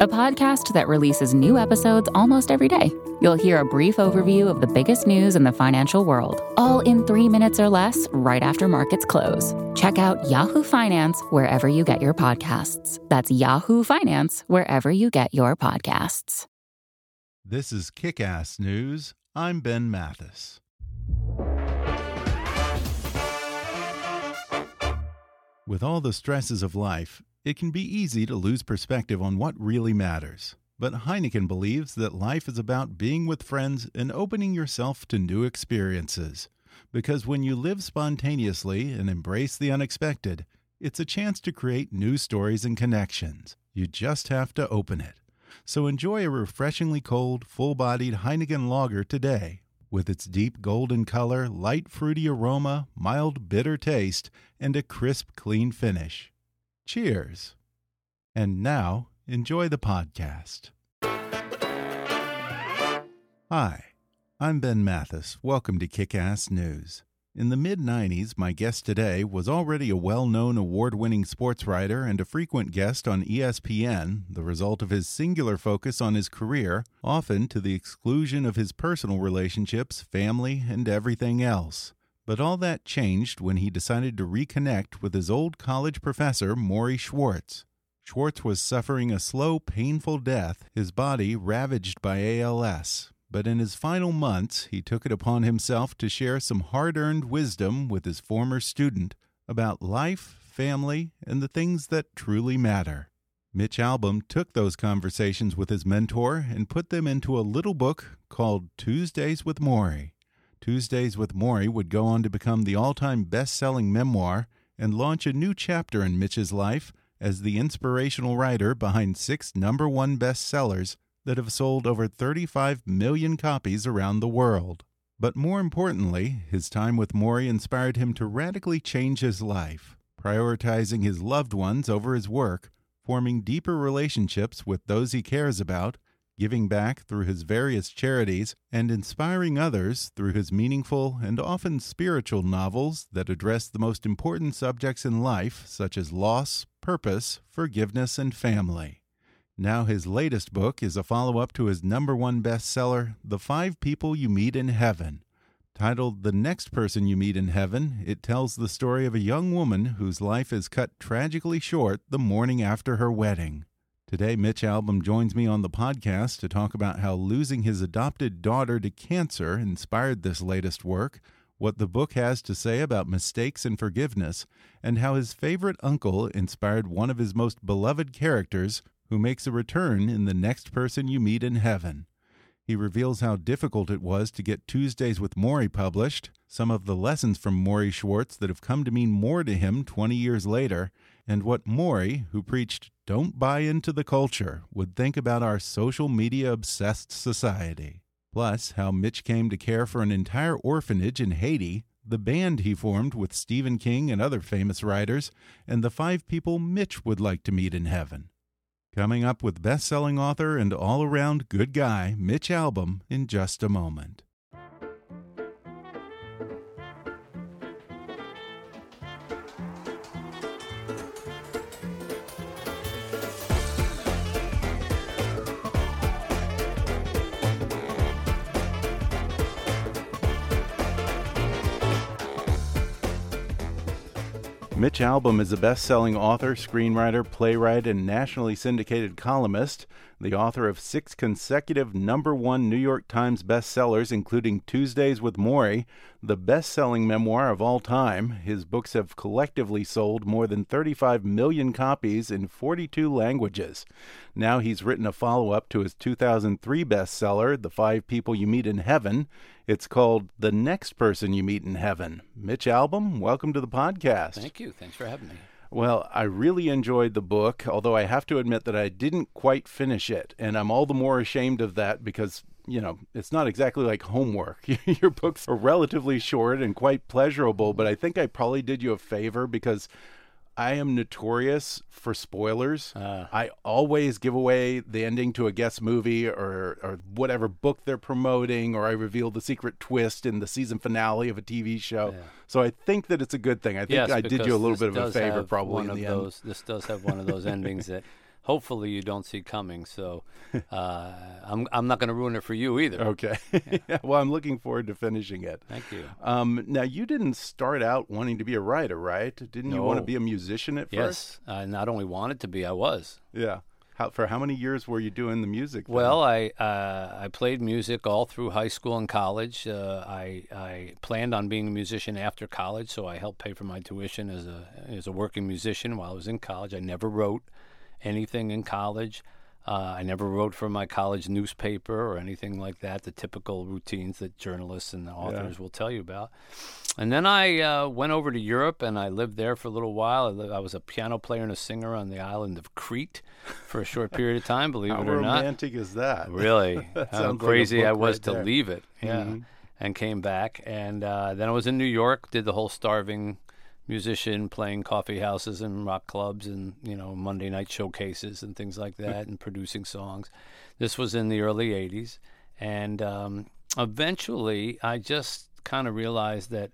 a podcast that releases new episodes almost every day. You'll hear a brief overview of the biggest news in the financial world, all in three minutes or less, right after markets close. Check out Yahoo Finance wherever you get your podcasts. That's Yahoo Finance wherever you get your podcasts. This is Kick Ass News. I'm Ben Mathis. With all the stresses of life, it can be easy to lose perspective on what really matters. But Heineken believes that life is about being with friends and opening yourself to new experiences. Because when you live spontaneously and embrace the unexpected, it's a chance to create new stories and connections. You just have to open it. So enjoy a refreshingly cold, full bodied Heineken lager today with its deep golden color, light fruity aroma, mild bitter taste, and a crisp, clean finish. Cheers! And now, enjoy the podcast. Hi, I'm Ben Mathis. Welcome to Kick Ass News. In the mid 90s, my guest today was already a well known award winning sports writer and a frequent guest on ESPN, the result of his singular focus on his career, often to the exclusion of his personal relationships, family, and everything else. But all that changed when he decided to reconnect with his old college professor, Morrie Schwartz. Schwartz was suffering a slow, painful death, his body ravaged by ALS, but in his final months, he took it upon himself to share some hard earned wisdom with his former student about life, family, and the things that truly matter. Mitch Albom took those conversations with his mentor and put them into a little book called Tuesdays with Morrie. Tuesdays with Morrie would go on to become the all time best selling memoir and launch a new chapter in Mitch's life as the inspirational writer behind six number one bestsellers that have sold over 35 million copies around the world. But more importantly, his time with Morrie inspired him to radically change his life, prioritizing his loved ones over his work, forming deeper relationships with those he cares about, giving back through his various charities, and inspiring others through his meaningful and often spiritual novels that address the most important subjects in life, such as loss, purpose, forgiveness, and family. Now, his latest book is a follow up to his number one bestseller, The Five People You Meet in Heaven. Titled The Next Person You Meet in Heaven, it tells the story of a young woman whose life is cut tragically short the morning after her wedding. Today, Mitch Albom joins me on the podcast to talk about how losing his adopted daughter to cancer inspired this latest work, what the book has to say about mistakes and forgiveness, and how his favorite uncle inspired one of his most beloved characters, who makes a return in the next person you meet in heaven. He reveals how difficult it was to get Tuesdays with Morrie published, some of the lessons from Morrie Schwartz that have come to mean more to him 20 years later, and what Morrie, who preached don't buy into the culture, would think about our social media obsessed society. Plus, how Mitch came to care for an entire orphanage in Haiti, the band he formed with Stephen King and other famous writers, and the five people Mitch would like to meet in heaven. Coming up with best selling author and all around good guy Mitch Albom in just a moment. Mitch Albom is a best selling author, screenwriter, playwright, and nationally syndicated columnist. The author of six consecutive number one New York Times bestsellers, including Tuesdays with Morrie, the best selling memoir of all time. His books have collectively sold more than 35 million copies in 42 languages. Now he's written a follow up to his 2003 bestseller, The Five People You Meet in Heaven. It's called The Next Person You Meet in Heaven. Mitch Albom, welcome to the podcast. Thank you. Thanks for having me. Well, I really enjoyed the book, although I have to admit that I didn't quite finish it. And I'm all the more ashamed of that because, you know, it's not exactly like homework. Your books are relatively short and quite pleasurable, but I think I probably did you a favor because I am notorious for spoilers. Uh, I always give away the ending to a guest movie or or whatever book they're promoting, or I reveal the secret twist in the season finale of a TV show. Yeah. So I think that it's a good thing. I think yes, I did you a little bit of a favor, probably in the those, end. This does have one of those endings that hopefully you don't see coming. So uh, I'm I'm not going to ruin it for you either. Okay. Yeah. well, I'm looking forward to finishing it. Thank you. Um, now you didn't start out wanting to be a writer, right? Didn't no. you want to be a musician at yes. first? Yes. I not only wanted to be, I was. Yeah. How, for how many years were you doing the music? Then? Well, I uh, I played music all through high school and college. Uh, I I planned on being a musician after college, so I helped pay for my tuition as a as a working musician while I was in college. I never wrote anything in college. Uh, I never wrote for my college newspaper or anything like that, the typical routines that journalists and authors yeah. will tell you about. And then I uh, went over to Europe and I lived there for a little while. I, lived, I, was a piano player and a singer on the island of Crete for a short period of time, believe it or not. How romantic is that? Really? that How crazy like I was right to there. leave it. Yeah. Mm-hmm. And came back. And uh, then I was in New York, did the whole starving musician playing coffee houses and rock clubs and you know Monday night showcases and things like that and producing songs. This was in the early '80s, and um, eventually I just kind of realized that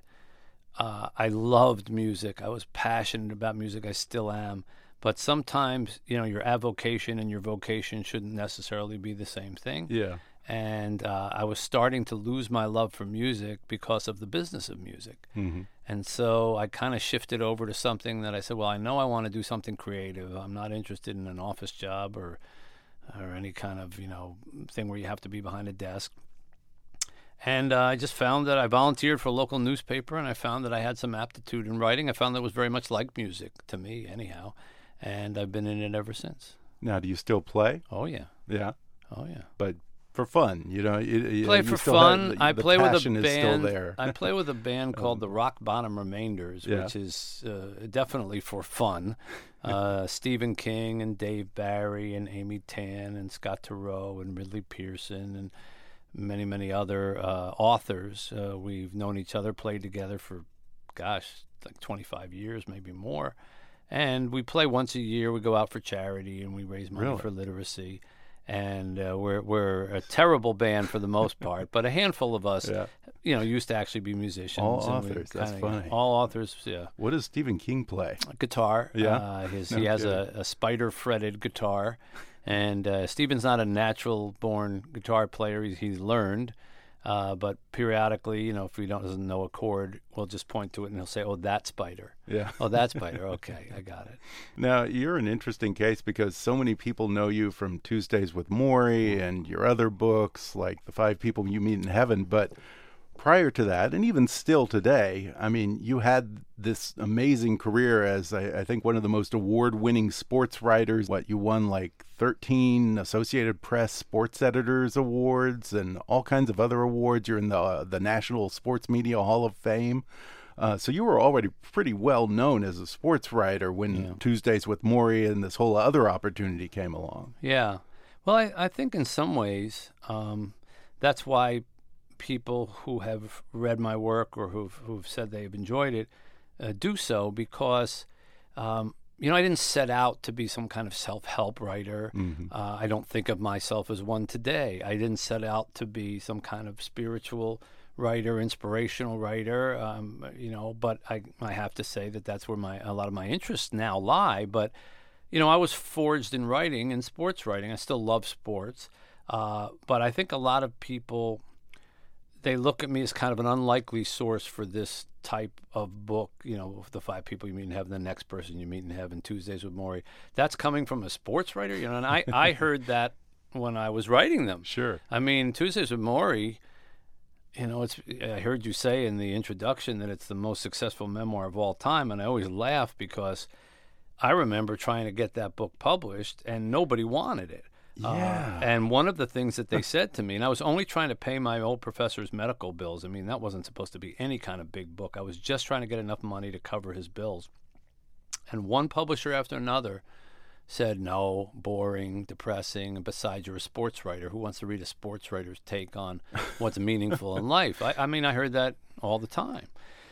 uh, I loved music. I was passionate about music. I still am. But sometimes, you know, your avocation and your vocation shouldn't necessarily be the same thing. Yeah. And uh, I was starting to lose my love for music because of the business of music. Mm-hmm. And so I kind of shifted over to something that I said, well, I know I want to do something creative. I'm not interested in an office job or or any kind of you know thing where you have to be behind a desk. And uh, I just found that I volunteered for a local newspaper, and I found that I had some aptitude in writing. I found that it was very much like music to me, anyhow, and I've been in it ever since. Now, do you still play? Oh yeah. Yeah. Oh yeah. But for fun, you know. You, play you for fun. Have, the, I play with a band. Is still there. I play with a band called the Rock Bottom Remainders, Yeah. which is uh, definitely for fun. Uh, Stephen King and Dave Barry and Amy Tan and Scott Turow and Ridley Pearson and many many other uh, authors. Uh, we've known each other, played together for, gosh, like 25 years, maybe more. And we play once a year. We go out for charity and we raise money Really? for literacy. And uh, we're we're a terrible band for the most part, but a handful of us, Yeah. you know, used to actually be musicians. All and authors, that's kinda- funny. All authors, yeah. What does Stephen King play? Guitar. Yeah? Uh, his, No he has a, a spider fretted guitar, and uh, Stephen's not a natural born guitar player. He's, he's learned, uh, but periodically, you know, if he don't, doesn't know a chord, we'll just point to it and he'll say, "Oh, that spider." Yeah. Oh, that spider. Okay, I got it. Now, you're an interesting case because so many people know you from Tuesdays with Morrie and your other books, like The Five People You Meet in Heaven. But prior to that, and even still today, I mean, you had this amazing career as, I, I think, one of the most award winning sports writers. What, you won like 13 Associated Press Sports Editors Awards and all kinds of other awards. You're in the, the National Sports Media Hall of Fame. Uh, so you were already pretty well known as a sports writer when Tuesdays with Morrie and this whole other opportunity came along. Yeah. Well, I, I think in some ways um, that's why people who have read my work or who've, who've said they've enjoyed it uh, do so because, um, you know, I didn't set out to be some kind of self help writer. Uh, I don't think of myself as one today. I didn't set out to be some kind of spiritual writer, inspirational writer, um, you know, but I, I have to say that that's where my a lot of my interests now lie. But you know, I was forged in writing and sports writing. I still love sports, uh, but I think a lot of people they look at me as kind of an unlikely source for this type of book. You know, the five people you meet in heaven, the next person you meet in heaven, Tuesdays with Morrie. That's coming from a sports writer, you know. And I I heard that when I was writing them. Sure. I mean, Tuesdays with Morrie. You know, it's. I heard you say in the introduction that it's the most successful memoir of all time, and I always laugh because I remember trying to get that book published, and nobody wanted it. Uh, Yeah. and one of the things that they said to me, and I was only trying to pay my old professor's medical bills. I mean, that wasn't supposed to be any kind of big book. I was just trying to get enough money to cover his bills. And one publisher after another said, no, boring, depressing, and besides, you're a sports writer. Who wants to read a sports writer's take on what's meaningful in life? I, I mean, I heard that all the time.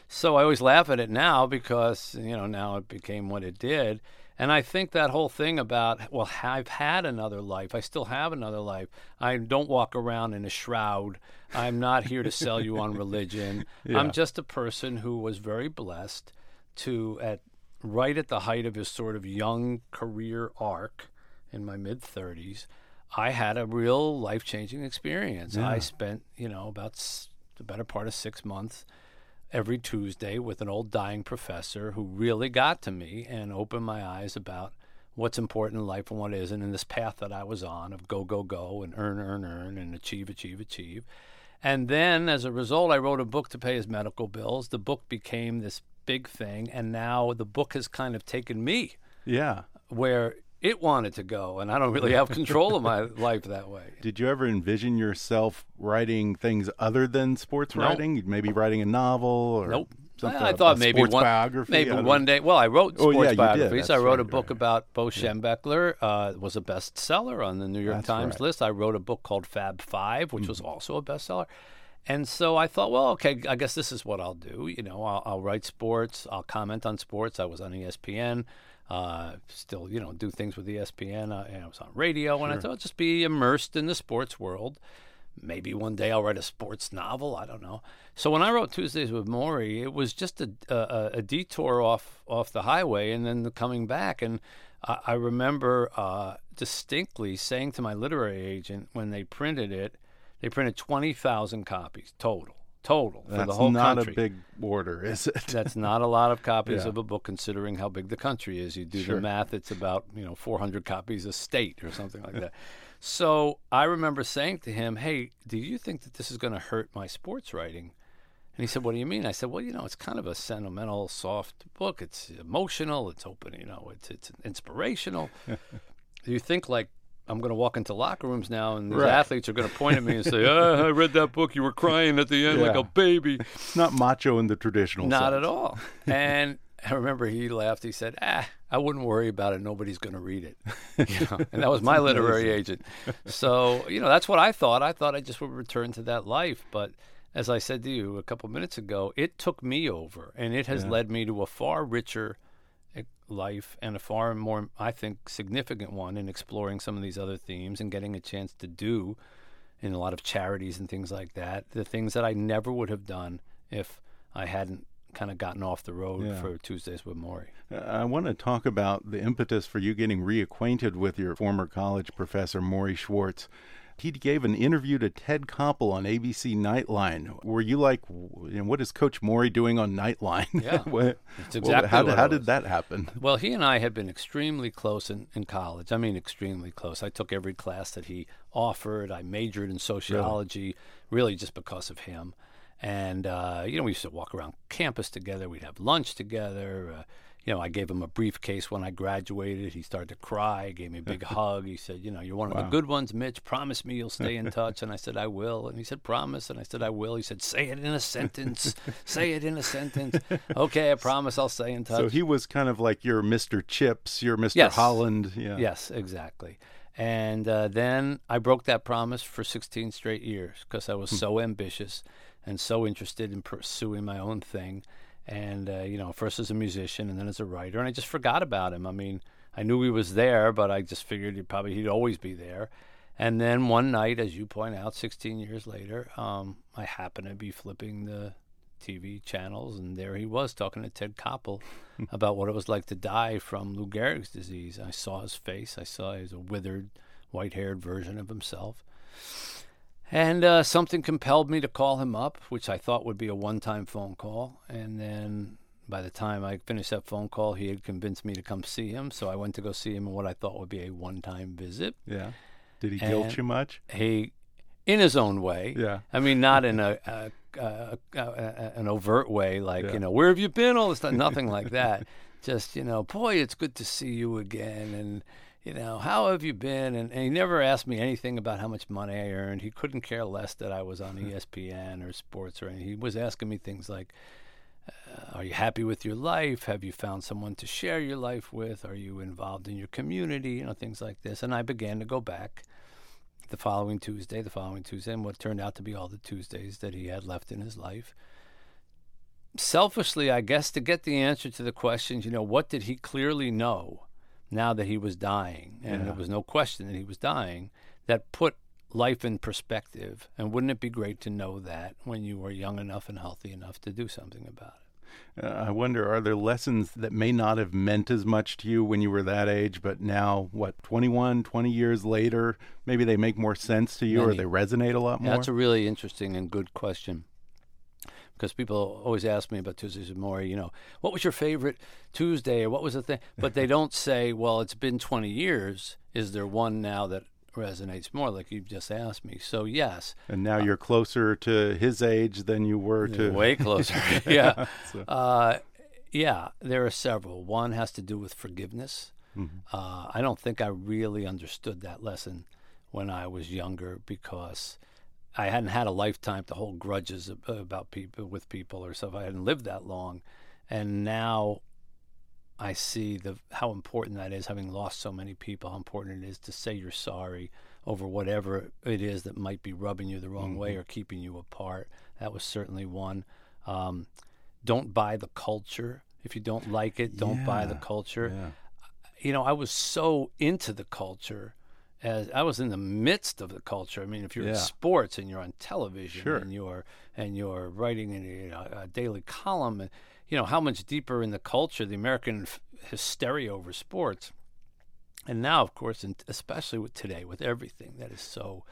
So I always laugh at it now because, you know, now it became what it did. And I think that whole thing about, well, I've had another life. I still have another life. I don't walk around in a shroud. I'm not here to sell you on religion. Yeah. I'm just a person who was very blessed to, at right at the height of his sort of young career arc in my mid 30s, I had a real life changing experience. Yeah. I spent, you know, about s- the better part of six months every Tuesday with an old dying professor who really got to me and opened my eyes about what's important in life and what isn't, and this path that I was on of go, go, go, and earn, earn, earn, and achieve, achieve, achieve. And then as a result, I wrote a book to pay his medical bills. The book became this big thing, and now the book has kind of taken me Yeah. where it wanted to go, and I don't really have control of my life that way. Did you ever envision yourself writing things other than sports Nope. writing? Maybe writing a novel or Nope. something, I thought maybe one biography. maybe one day. Well, I wrote Oh, sports yeah, biographies. I wrote a book right. about Bo Schembechler. Uh, it was a bestseller on the New York That's Times right. list. I wrote a book called Fab Five, which Mm-hmm. was also a bestseller. And so I thought, well, okay, I guess this is what I'll do. You know, I'll, I'll write sports. I'll comment on sports. I was on ESPN. Uh, still, you know, do things with ESPN. Uh, and I was on radio, and I thought I'll just be immersed in the sports world. Maybe one day I'll write a sports novel. I don't know. So when I wrote Tuesdays with Morrie, it was just a, a, a detour off off the highway, and then the coming back. And I, I remember uh, distinctly saying to my literary agent when they printed it, they printed twenty thousand copies total, total for That's the whole not country. a big order, is it? That's not a lot of copies Yeah. of a book, considering how big the country is. You do Sure. the math; it's about you know 400 copies a state or something like that. So I remember saying to him, "Hey, do you think that this is going to hurt my sports writing?" And he said, "What do you mean?" I said, "Well, you know, it's kind of a sentimental, soft book. It's emotional. It's open. You know, it's it's inspirational. do you think like?" I'm going to walk into locker rooms now, and these Right. athletes are going to point at me and say, oh, "I read that book. You were crying at the end like a baby." It's not macho in the traditional Not sense. at all. And I remember he laughed. He said, "Ah, I wouldn't worry about it. Nobody's going to read it." You know, and that was my literary agent. So you know, that's what I thought. I thought I just would return to that life, but. As I said to you a couple minutes ago, it took me over, and it has led me to a far richer life and a far more, I think, significant one in exploring some of these other themes and getting a chance to do in a lot of charities and things like that. The things that I never would have done if I hadn't kind of gotten off the road Yeah. for Tuesdays with Morrie. Uh, I want to talk about the impetus for you getting reacquainted with your former college professor, Morrie Schwartz. He gave an interview to Ted Koppel on ABC Nightline. Were you like, you know, what is Coach Morrie doing on Nightline? Yeah. What- It's well, exactly how, how did that happen? Well, he and I had been extremely close in, in college. I mean, extremely close. I took every class that he offered. I majored in sociology, really, just because of him. And, uh, you know, we used to walk around campus together. We'd have lunch together. Uh, you know, I gave him a briefcase when I graduated. He started to cry, gave me a big hug. He said, You know, you're one of the good ones, Mitch. Promise me you'll stay in touch. And I said, I will. And he said, Promise. And I said, I will. He said, Say it in a sentence. Say it in a sentence. Okay, I promise I'll stay in touch. So he was kind of like your Mr. Chips, your Mr. Yes. Holland. Yeah. Yes, exactly. And uh, then I broke that promise for 16 straight years because I was so ambitious and so interested in pursuing my own thing. And, uh, you know, first as a musician and then as a writer. And I just forgot about him. I mean, I knew he was there, but I just figured he'd probably he'd always be there. And then one night, as you point out, 16 years later, um, I happened to be flipping the TV channels, and there he was talking to Ted Koppel about what it was like to die from Lou Gehrig's disease. I saw his face. I saw he was a withered, white-haired version of himself. And uh, something compelled me to call him up, which I thought would be a one-time phone call. And then by the time I finished that phone call, he had convinced me to come see him. So I went to go see him in what I thought would be a one-time visit. Yeah. Did he guilt you much? He, in his own way. Yeah. I mean, not in a, a, a, a, a an overt way, like Yeah. you know, where have you been? All this stuff. Nothing like that. Just you know, boy, it's good to see you again, and you know, how have you been? And, and he never asked me anything about how much money I earned. He couldn't care less that I was on ESPN or sports or anything. He was asking me things like, uh, "Are you happy with your life? Have you found someone to share your life with? Are you involved in your community? You know, things like this." And I began to go back the following Tuesday, the following Tuesday, and what turned out to be all the Tuesdays that he had left in his life. Selfishly, I guess, to get the answer to the questions, you know, what did he clearly know now that he was dying? And Yeah. there was no question that he was dying that put life in perspective. And wouldn't it be great to know that when you were young enough and healthy enough to do something about it? Uh, I wonder, are there lessons that may not have meant as much to you when you were that age, but now, what, 21, 20 years later, maybe they make more sense to you or they resonate a lot Yeah, more? That's a really interesting and good question. Because people always ask me about Tuesdays with Morrie, you know, what was your favorite Tuesday or what was the thing? But they don't say, well, it's been 20 years. Is there one now that resonates more, like you just asked me? So, yes, and now you're closer to his age than you were to. way closer. yeah. So- Uh, yeah, there are several. One has to do with forgiveness. Mm-hmm. Uh, I don't think I really understood that lesson when I was younger because I hadn't had a lifetime to hold grudges about people with people or stuff. I hadn't lived that long, and now I see the how important that is. Having lost so many people, how important it is to say you're sorry over whatever it is that might be rubbing you the wrong way or keeping you apart. That was certainly one. Um, don't buy the culture. If you don't like it, don't buy the culture Yeah. you know, I was so into the culture as I was in the midst of the culture. I mean, if you're in sports and you're on television Sure. and you're and you're writing in a, you know, a daily column, and you know how much deeper in the culture, the American f- hysteria over sports. And now, of course, and especially with today, with everything that is so,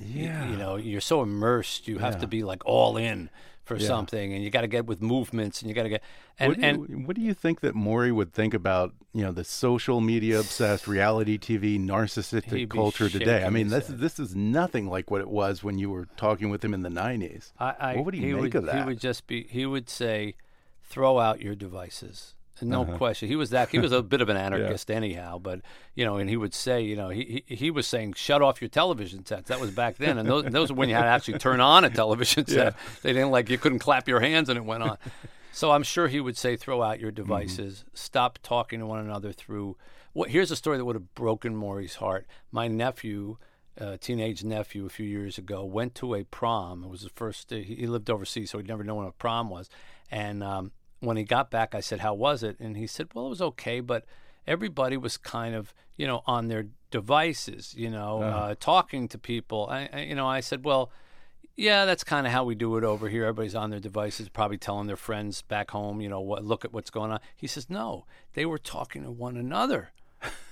Yeah. you know, you're so immersed. You have to be like all in for Yeah. something, and you got to get with movements, and you got to get. And what, do and you, what do you think that Morrie would think about, you know, the social media obsessed reality TV narcissistic culture today? I mean, this head. this is nothing like what it was when you were talking with him in the '90s. I, I, What would he make would, of that? He would just be. He would say, "Throw out your devices." No Uh-huh. question. He was that. He was a bit of an anarchist, anyhow. But you know, and he would say, you know, he he, he was saying, "Shut off your television sets." That was back then, and those, those were when you had to actually turn on a television set. They didn't like you couldn't clap your hands and it went on. so I'm sure he would say, "Throw out your devices. Stop talking to one another through." What? Here's a story that would have broken Morrie's heart. My nephew uh, teenage nephew a few years ago went to a prom. It was the first. He, he lived overseas, so he'd never known what a prom was. And um, when he got back, I said, "How was it?" And he said, "Well, it was okay, but everybody was kind of, you know, on their devices, you know, uh, talking to people." I, I, you know, I said, "Well." Yeah, that's kind of how we do it over here. Everybody's on their devices, probably telling their friends back home, you know, what, look at what's going on. He says, no, they were talking to one another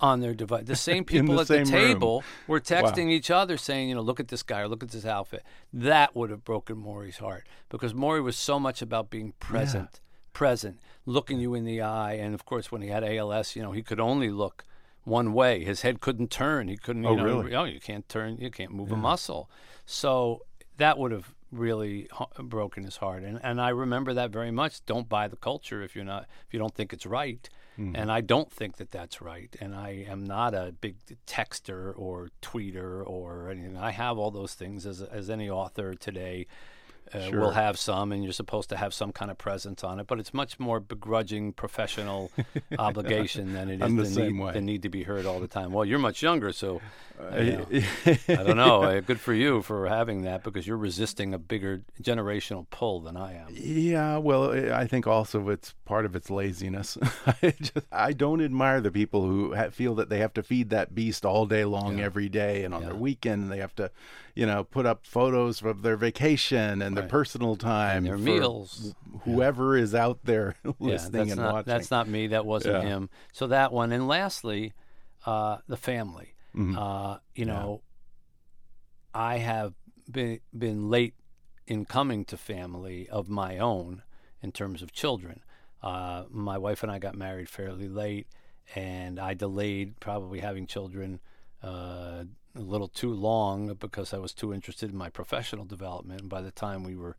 on their device. The same people the at the same room. table were texting each other saying, you know, look at this guy or look at this outfit. That would have broken Morrie's heart because Morrie was so much about being present, present, looking you in the eye. And of course, when he had ALS, you know, he could only look one way. His head couldn't turn. He couldn't, oh, you Oh, know, really? oh, you can't turn, you can't move a muscle. So that would have really broken his heart. And and I remember that very much. Don't buy the culture if you're not if you don't think it's right. Mm-hmm. And I don't think that that's right. And I am not a big texter or tweeter or anything. I have all those things as as any author today. Uh, Sure. will have some, and you're supposed to have some kind of presence on it. But it's much more begrudging professional obligation than it is the the, same need, way. the need to be heard all the time. Well, you're much younger, so Uh, you know. I don't know. Uh, Good for you for having that because you're resisting a bigger generational pull than I am. Yeah, well, I think also it's part of its laziness. I just I don't admire the people who ha- feel that they have to feed that beast all day long, every day, and on their weekend they have to, you know, put up photos of their vacation and their personal time, their for meals. wh- Whoever is out there listening yeah, that's and not, watching. That's not me. That wasn't Yeah. him. So that one, and lastly, uh, the family. Mhm. Uh, you know, I have been been late in coming to family of my own in terms of children. Uh, my wife and I got married fairly late, and I delayed probably having children uh, a little too long because I was too interested in my professional development. And by the time we were,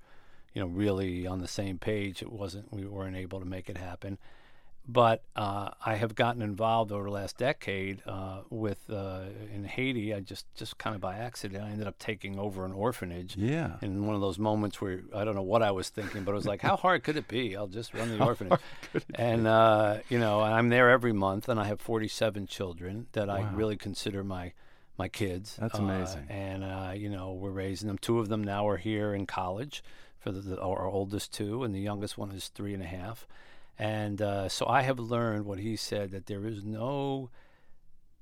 you know, really on the same page, it wasn't we weren't able to make it happen. But uh, I have gotten involved over the last decade uh, with uh, in Haiti. I just just kind of by accident I ended up taking over an orphanage. Yeah. In one of those moments where I don't know what I was thinking, but it was like, how hard could it be? I'll just run the orphanage. And uh, you know, I'm there every month, and I have 47 children that I really consider my my kids. That's Uh, amazing. and uh, you know, we're raising them. Two of them now are here in college. For the, the our oldest two, and the youngest one is three and a half. And uh, so I have learned what he said that there is no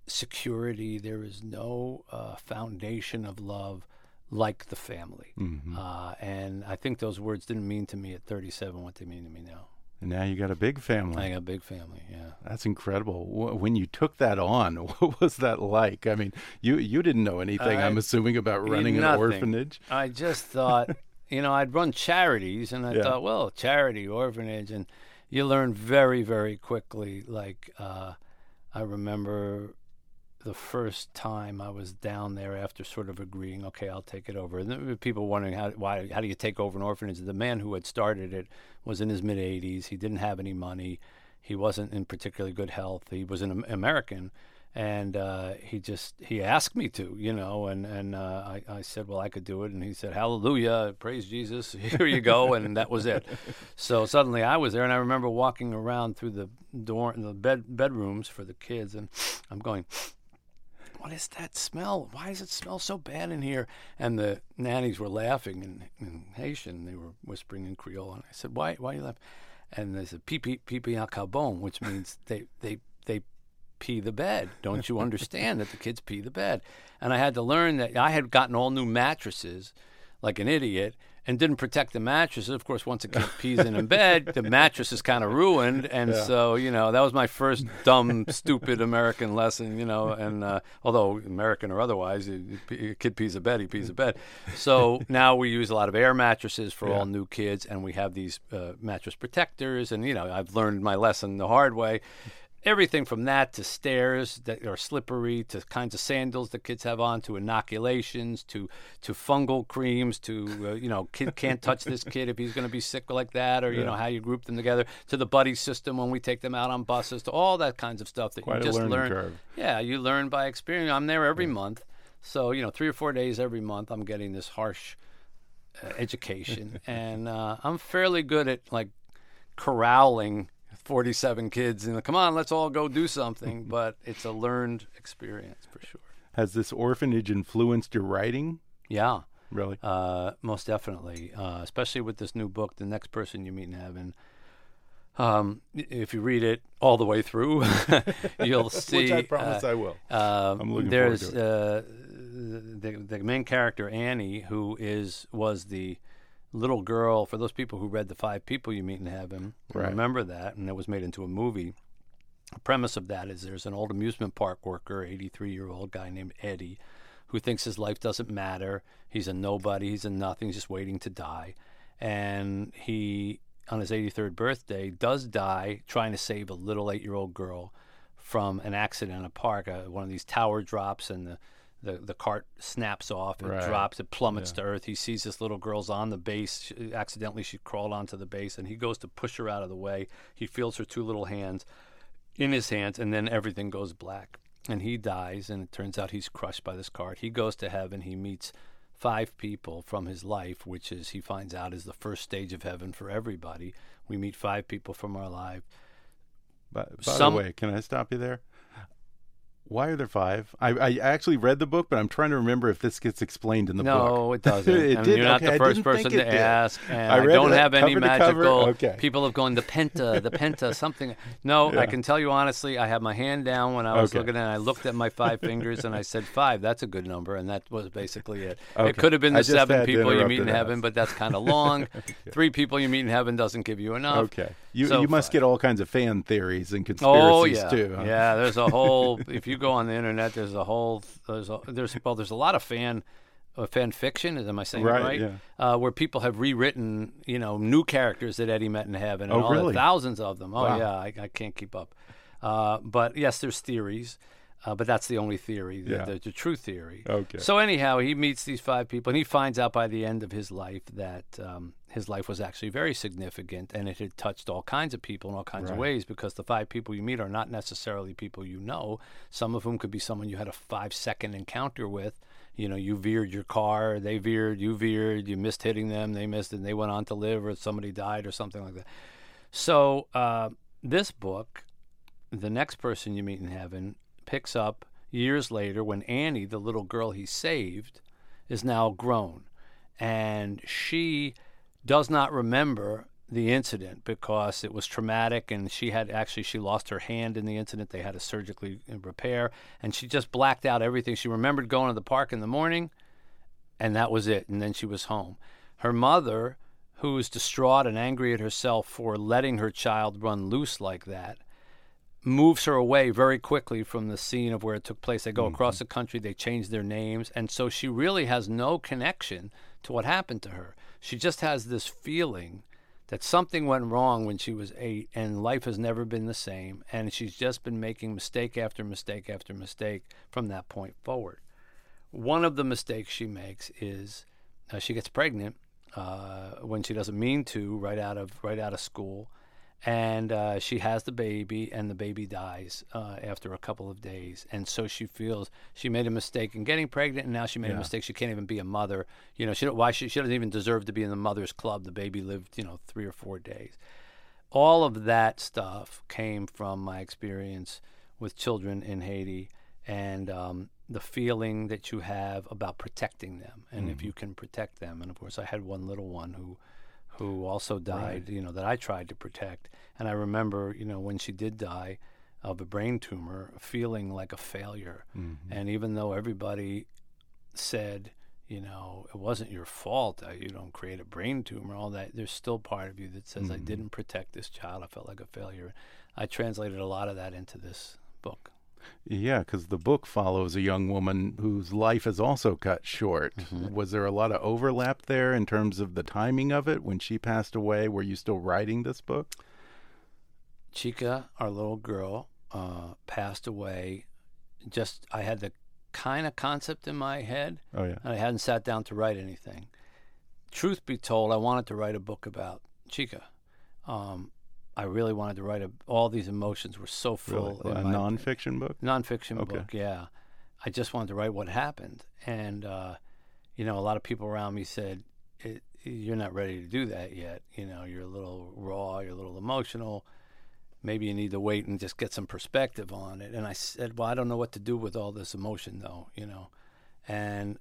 security, there is no uh, foundation of love like the family. Mhm. Uh, and I think those words didn't mean to me at 37 what they mean to me now. And now you got a big family. I got a big family, yeah. That's incredible. When you took that on, what was that like? I mean, you you didn't know anything. I- I'm assuming about running an orphanage. I just thought, you know, I'd run charities, and I Yeah. thought, well, charity, orphanage, and you learn very, very quickly. Like, uh, I remember the first time I was down there after sort of agreeing, okay, I'll take it over. And there were people wondering how why how do you take over an orphanage? The man who had started it was in his mid 80s. He didn't have any money. He wasn't in particularly good health. He was an American, and uh, he just he asked me to, you know, and and uh, I, I said, well, I could do it, and he said, Hallelujah, praise Jesus, here you go, and that was it. So suddenly I was there, and I remember walking around through the door, the bed bedrooms for the kids, and I'm going, what is that smell? Why does it smell so bad in here? And the nannies were laughing in, in Haitian. They were whispering in Creole. And I said, why, why are you laughing? And they said, pipi, pipi a cabon, which means they, they, they pee the bed. Don't you understand that the kids pee the bed? And I had to learn that I had gotten all new mattresses like an idiot and didn't protect the mattresses. Of course, once a kid pees in a bed, the mattress is kind of ruined. And so, you know, that was my first dumb, stupid American lesson, you know. And uh, although American or otherwise, a kid pees a bed, he pees a bed. So now we use a lot of air mattresses for all new kids, and we have these uh, mattress protectors. And, you know, I've learned my lesson the hard way everything from that to stairs that are slippery to kinds of sandals that kids have on to inoculations to to fungal creams to uh, you know kid can't touch this kid if he's going to be sick like that or you know how you group them together to the buddy system when we take them out on buses to all that kinds of stuff that Quite you just learn. curve. yeah you learn by experience. I'm there every month. So you know three or four days every month i'm getting this harsh uh, education. And uh, i'm fairly good at like corralling 47 kids and come on let's all go do something but it's a learned experience for sure Has this orphanage influenced your writing? yeah Really? uh, most definitely uh, especially with this new book the next person you meet in heaven um, if you read it all the way through you'll see Which I promise uh, I will. Um, I'm looking forward there's to uh, the the main character Annie, who is was the little girl. For those people who read the Five People You Meet in Heaven, Right. remember that, and it was made into a movie. The premise of that is there's an old amusement park worker, 83 year old guy named Eddie, who thinks his life doesn't matter. He's a nobody. He's a nothing. He's just waiting to die, and he on his 83rd birthday does die trying to save a little eight year old girl from an accident in a park. Uh, one of these tower drops, and the, the, the cart snaps off and Right. drops. It plummets to earth. He sees this little girl's on the base. She- accidentally, she crawled onto the base, and he goes to push her out of the way. He feels her two little hands in his hands, and then everything goes black. And he dies, and it turns out he's crushed by this cart. He goes to heaven. He meets five people from his life, which is he finds out is the first stage of heaven for everybody. We meet five people from our life. But by some- the way, can I stop you there? Why are there five? I, I actually read the book, but I'm trying to remember if this gets explained in the book. no, it doesn't. It I mean, did? You're not Okay, the first person to did. ask, and I I, don't have any cover to cover. magical. Okay. People have gone the penta, the penta, something. No, Yeah. I can tell you honestly. I had my hand down when I was Okay. looking, and I looked at my five fingers, and I said five. That's a good number, and that was basically it. Okay. It could have been the seven people you meet in heaven, but that's kind of long. Three people you meet in heaven doesn't give you enough. Okay. You So you must get all kinds of fan theories and conspiracies Oh yeah, too. huh? yeah. There's a whole. if you go on the internet, there's a whole. There's a, there's well, there's a lot of fan. Uh, fan fiction, is am I saying Right, right? yeah. Uh, where people have rewritten, you know, new characters that Eddie met in heaven, and Oh, all really? thousands of them. Oh Wow. yeah, I, I can't keep up. Uh, but yes, there's theories. Uh, but that's the only theory, the, Yeah. the, the true theory. Okay. So anyhow, he meets these five people, and he finds out by the end of his life that um, his life was actually very significant, and it had touched all kinds of people in all kinds of ways. Because the five people you meet are not necessarily people you know. Some of whom could be someone you had a five-second encounter with. You know, you veered your car, they veered, you veered, you missed hitting them, they missed, and they went on to live, or somebody died, or something like that. So uh, this book, the next person you meet in heaven, picks up years later when Annie, the little girl he saved, is now grown, and she does not remember the incident because it was traumatic and she had actually she lost her hand in the incident they had to surgically repair and she just blacked out everything she remembered going to the park in the morning and that was it. And then she was home. Her mother, who was distraught and angry at herself for letting her child run loose like that, moves her away very quickly from the scene of where it took place. They go across the country, they change their names, and so she really has no connection to what happened to her. She just has this feeling that something went wrong when she was eight and life has never been the same and she's just been making mistake after mistake after mistake from that point forward one of the mistakes she makes is uh, she gets pregnant uh, when she doesn't mean to right out of right out of school and uh, she has the baby and the baby dies uh, after a couple of days. And so she feels she made a mistake in getting pregnant and now she made a mistake. She can't even be a mother. You know she why she, she doesn't even deserve to be in the mother's club. The baby lived you know three or four days. All of that stuff came from my experience with children in Haiti and um, the feeling that you have about protecting them. And if you can protect them and of course I had one little one who who also died you know that I tried to protect. And I remember you know when she did die of a brain tumor feeling like a failure. Mm-hmm. And even though everybody said you know it wasn't your fault that you don't create a brain tumor all that there's still part of you that says I mm-hmm. didn't protect this child. I felt like a failure. I translated a lot of that into this book Yeah, because the book follows a young woman whose life is also cut short. Was there a lot of overlap there in terms of the timing of it when she passed away? Were you still writing this book? Chica, our little girl, uh, passed away. Just I had the kind of concept in my head, Oh yeah. and I hadn't sat down to write anything. Truth be told, I wanted to write a book about Chica. Um, I really wanted to write a. All these emotions were so full. Really? A nonfiction book? nonfiction Okay. book. Yeah, I just wanted to write what happened, and uh, you know, a lot of people around me said, "You're not ready to do that yet. You know, you're a little raw. You're a little emotional. Maybe you need to wait and just get some perspective on it." And I said, "Well, I don't know what to do with all this emotion, though. You know," and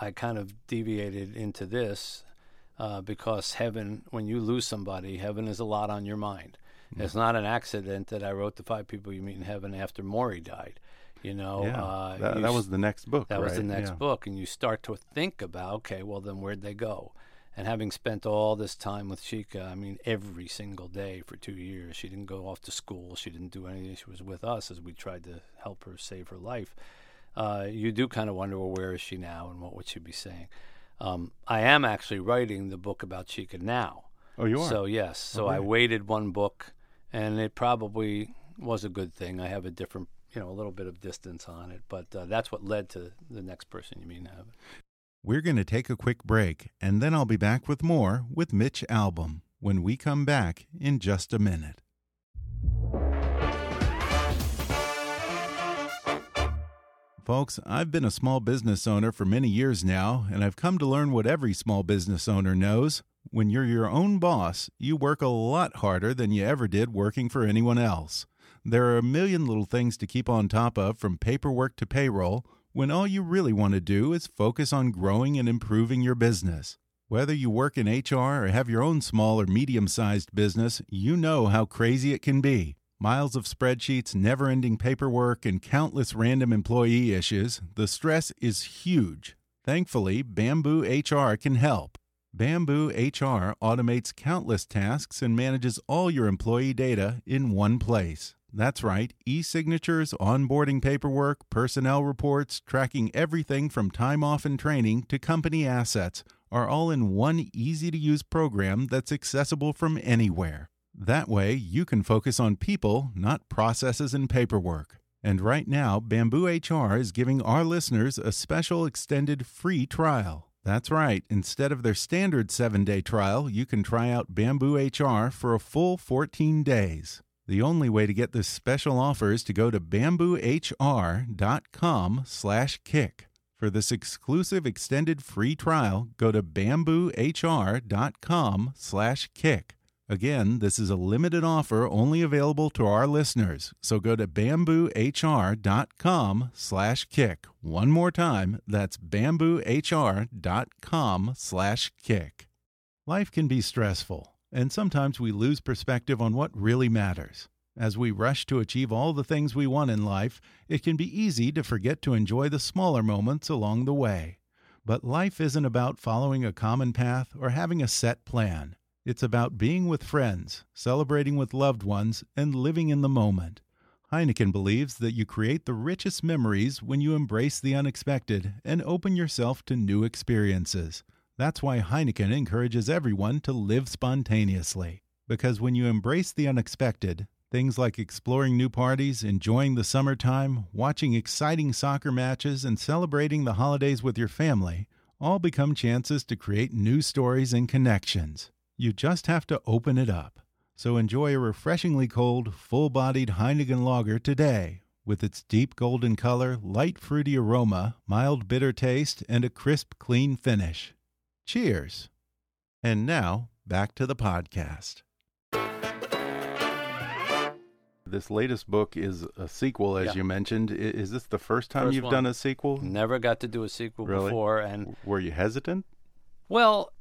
I kind of deviated into this uh, because heaven, when you lose somebody, heaven is a lot on your mind. It's not an accident that I wrote the five people you meet in heaven after Morrie died. You know, yeah. uh, that, you that was the next book. that was the next Yeah. book, and you start to think about, okay, well then where'd they go? And having spent all this time with Chica, I mean, every single day for two years, she didn't go off to school. She didn't do anything. She was with us as we tried to help her save her life. Uh, you do kind of wonder, well, where is she now, and what would she be saying? Um, I am actually writing the book about Chica now. Oh, you are. So yes, so I waited one book, and it probably was a good thing. I have a different, you know, a little bit of distance on it, but uh, that's what led to the next person you mean have. We're going to take a quick break, and then I'll be back with more with Mitch Albom when we come back in just a minute. Folks, I've been a small business owner for many years now, and I've come to learn what every small business owner knows. When you're your own boss, you work a lot harder than you ever did working for anyone else. There are a million little things to keep on top of, from paperwork to payroll, when all you really want to do is focus on growing and improving your business. Whether you work in HR or have your own small or medium sized business, you know how crazy it can be. Miles of spreadsheets, never ending paperwork, and countless random employee issues, the stress is huge. Thankfully, Bamboo HR can help. Bamboo HR automates countless tasks and manages all your employee data in one place. That's right, e signatures, onboarding paperwork, personnel reports, tracking everything from time off and training to company assets are all in one easy to use program that's accessible from anywhere. That way, you can focus on people, not processes and paperwork. And right now, Bamboo HR is giving our listeners a special extended free trial. That's right. Instead of their standard seven day trial, you can try out Bamboo HR for a full 14 days. The only way to get this special offer is to go to bamboohr.com slash kick. For this exclusive extended free trial, go to bamboohr.com slash kick. Again, this is a limited offer only available to our listeners. So go to bamboohr.com slash kick. One more time, that's bamboohr.com slash kick. Life can be stressful, and sometimes we lose perspective on what really matters. As we rush to achieve all the things we want in life, it can be easy to forget to enjoy the smaller moments along the way. But life isn't about following a common path or having a set plan. It's about being with friends, celebrating with loved ones, and living in the moment. Heineken believes that you create the richest memories when you embrace the unexpected and open yourself to new experiences. That's why Heineken encourages everyone to live spontaneously. Because when you embrace the unexpected, things like exploring new parties, enjoying the summertime, watching exciting soccer matches, and celebrating the holidays with your family all become chances to create new stories and connections. You just have to open it up. So enjoy a refreshingly cold, full bodied Heineken lager today with its deep golden color, light fruity aroma, mild bitter taste, and a crisp, clean finish. Cheers! And now, back to the podcast. This latest book is a sequel, as Yeah. you mentioned. Is this the first time First you've one. done a sequel? Never got to do a sequel Really? before, and Were you hesitant? well,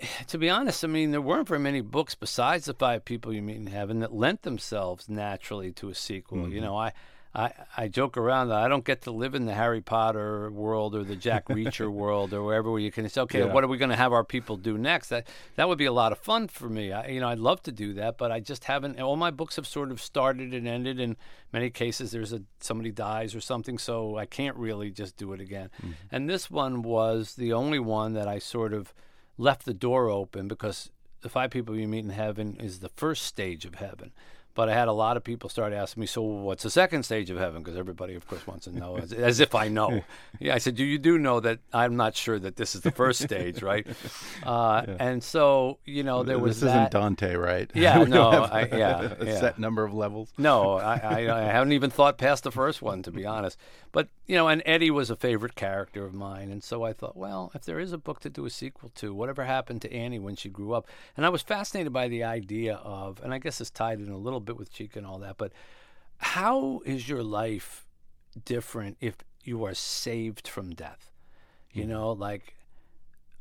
to be honest, I mean there weren't very many books besides the Five People You Meet in Heaven that lent themselves naturally to a sequel. Mm-hmm. You know, I. I, I joke around that I don't get to live in the Harry Potter world or the Jack Reacher world or wherever where you can say, okay, Yeah. what are we going to have our people do next? That that would be a lot of fun for me. I, you know, I'd love to do that, but I just haven't. All my books have sort of started and ended. In many cases, there's a somebody dies or something, so I can't really just do it again. And this one was the only one that I sort of left the door open because the five people you meet in heaven is the first stage of heaven. But I had a lot of people start asking me, so what's the second stage of heaven? Because everybody, of course, wants to know, as, as if I know. yeah, I said, do you do know that I'm not sure that this is the first stage, right? Uh, And so, you know, there was this that. isn't Dante, right? Yeah, no, I- yeah, a yeah. set number of levels. No, I, I, I haven't even thought past the first one, to be honest. But, you know, and Eddie was a favorite character of mine. And so I thought, well, if there is a book to do a sequel to, whatever happened to Annie when she grew up? And I was fascinated by the idea of, and I guess it's tied in a little bit with Chica and all that, but how is your life different if you are saved from death? You hmm. know, like,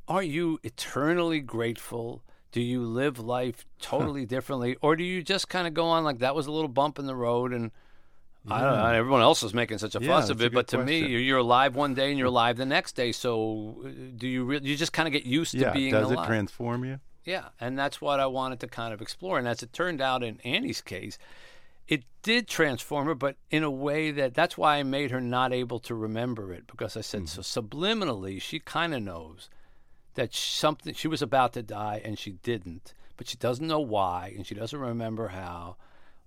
are you eternally grateful? Do you live life totally differently, or do you just kind of go on like that was a little bump in the road and I don't know. Everyone else is making such a Yeah, fuss of it, but to me, question. you're, you're alive one day and you're alive the next day. So, uh, do you really? You just kind of get used to Yeah, being does alive. it transform you? Yeah, and that's what I wanted to kind of explore. And as it turned out in Annie's case, it did transform her, but in a way that that's why I made her not able to remember it because I said so subliminally she kind of knows that something she was about to die and she didn't, but she doesn't know why and she doesn't remember how.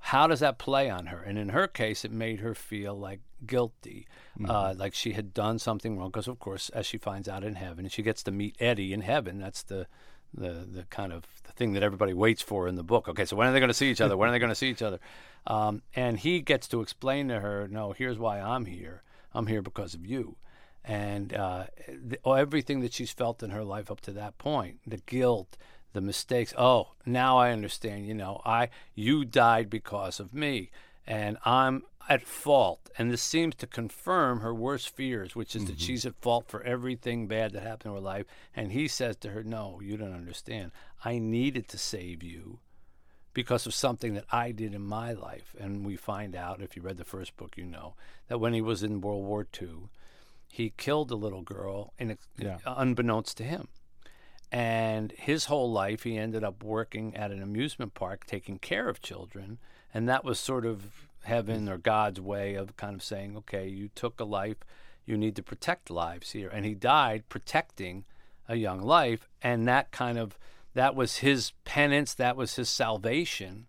How does that play on her? And in her case, it made her feel like guilty, uh, like she had done something wrong. Because of course, as she finds out in heaven, and she gets to meet Eddie in heaven. That's the the the kind of the thing that everybody waits for in the book. Okay, so when are they going to see each other? When are they going to see each other? Um, and he gets to explain to her, no, here's why I'm here. I'm here because of you. And uh, the, everything that she's felt in her life up to that point, the guilt, the mistakes. Oh, now I understand. You know, I you died because of me, and I'm at fault. And this seems to confirm her worst fears, which is that mm-hmm. she's at fault for everything bad that happened in her life. And he says to her, "No, you don't understand. I needed to save you." Because of something that I did in my life. And we find out, if you read the first book, you know, that when he was in World War II, he killed a little girl, in, Yeah. unbeknownst to him. And his whole life, he ended up working at an amusement park taking care of children. And that was sort of heaven or God's way of kind of saying, okay, you took a life, you need to protect lives here. And he died protecting a young life. And that kind of, that was his penance, that was his salvation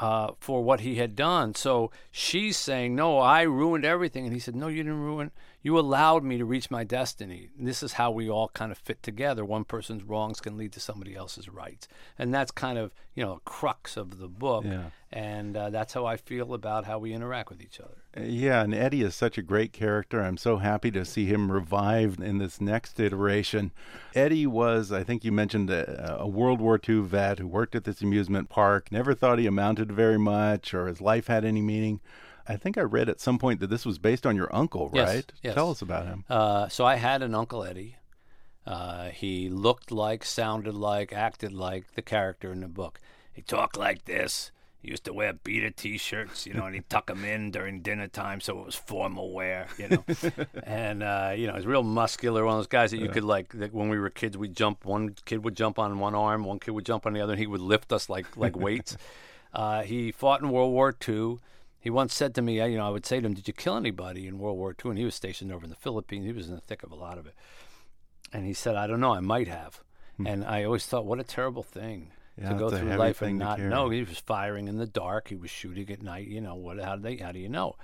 uh, for what he had done. So she's saying, "No, I ruined everything," and he said, "No, you didn't ruin. You allowed me to reach my destiny." And this is how we all kind of fit together. One person's wrongs can lead to somebody else's rights, and that's kind of you know a crux of the book. Yeah. And uh, that's how I feel about how we interact with each other. Uh, Yeah, and Eddie is such a great character. I'm so happy to see him revived in this next iteration. Eddie was, I think you mentioned, a, a World War II vet who worked at this amusement park, never thought he amounted to very much or his life had any meaning. I think I read at some point that this was based on your uncle, Yes, right? yes. Tell us about him. Uh, so I had an uncle Eddie. Uh, he looked like, sounded like, acted like the character in the book. He talked like this. He used to wear beater T-shirts, you know, and he'd tuck them in during dinner time, so it was formal wear, you know. and uh, you know, he's real muscular, one of those guys that you could like. That when we were kids, we'd jump. One kid would jump on one arm, one kid would jump on the other, and he would lift us like like weights. uh, he fought in World War II. He once said to me, you know, I would say to him, "Did you kill anybody in World War II?" And he was stationed over in the Philippines. He was in the thick of a lot of it. And he said, "I don't know. I might have." And I always thought, what a terrible thing Hmm. Yeah, to go through life and not know. He was firing in the dark. He was shooting at night. You know what? How do they? How do you know?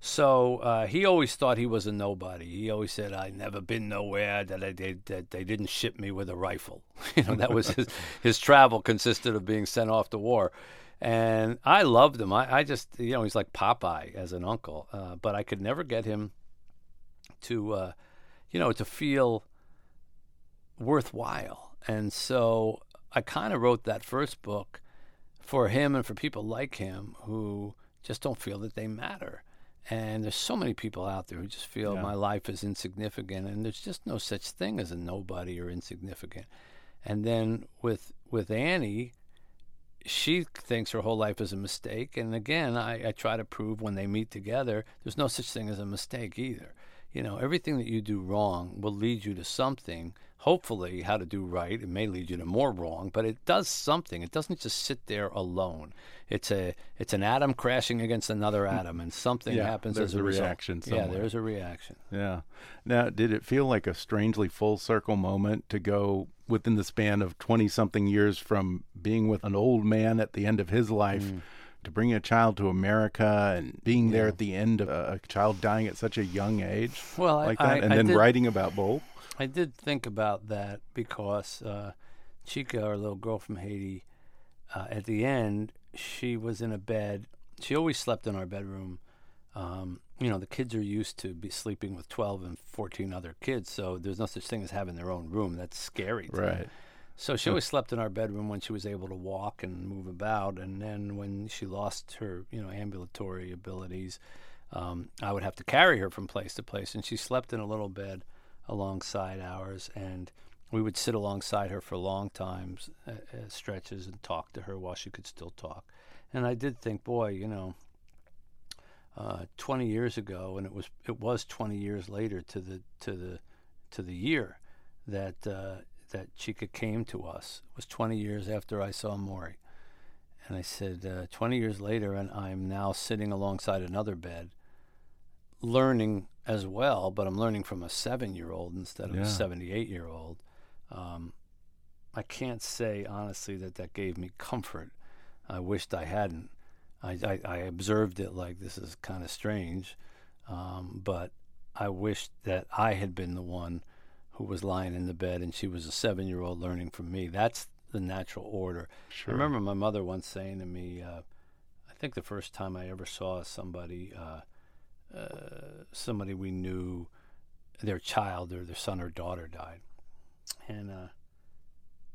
So uh, he always thought he was a nobody. He always said, "I never been nowhere. That, I, they, that they didn't ship me with a rifle." you know, that was his, his travel consisted of being sent off to war. And I loved him. I, I just, you know, he's like Popeye as an uncle. Uh, but I could never get him to, uh, you know, to feel worthwhile. And so I kind of wrote that first book for him and for people like him who just don't feel that they matter. And there's so many people out there who just feel Yeah. my life is insignificant, and there's just no such thing as a nobody or insignificant. And then with with Annie, she thinks her whole life is a mistake. And again, I, I try to prove when they meet together, there's no such thing as a mistake either. You know, everything that you do wrong will lead you to something. Hopefully, how to do right. It may lead you to more wrong, but it does something. It doesn't just sit there alone. It's a it's an atom crashing against another mm. atom, and something Yeah, happens there's as a, a reaction Yeah, there's a reaction. Yeah. Now, did it feel like a strangely full circle moment to go within the span of 20 something years from being with an old man at the end of his life Mm. to bringing a child to America and being there at the end of a, a child dying at such a young age Well, I- like that? I- and I then did- writing about both? I did think about that because uh, Chica, our little girl from Haiti, uh, at the end, she was in a bed. She always slept in our bedroom. Um, you know, the kids are used to be sleeping with 12 and 14 other kids, so there's no such thing as having their own room. That's scary. Right. So she always slept in our bedroom when she was able to walk and move about, and then when she lost her, you know, ambulatory abilities, um, I would have to carry her from place to place, and she slept in a little bed alongside ours, and we would sit alongside her for long times, uh, uh, stretches, and talk to her while she could still talk. And I did think, boy, you know, uh, 20 years ago, and it was it was 20 years later to the to the to the year that uh, that Chica came to us. It was 20 years after I saw Morrie, and I said, uh, 20 years later, and I'm now sitting alongside another bed, learning as well, but I'm learning from a seven-year-old instead of Yeah. a 78-year-old. Um, I can't say honestly that that gave me comfort. I wished I hadn't. I, I, I observed it like this is kind of strange, um, but I wished that I had been the one who was lying in the bed and she was a seven year old learning from me. That's the natural order. Sure. I remember my mother once saying to me, uh, I think the first time I ever saw somebody, uh, uh, somebody we knew, their child or their son or daughter died. And uh,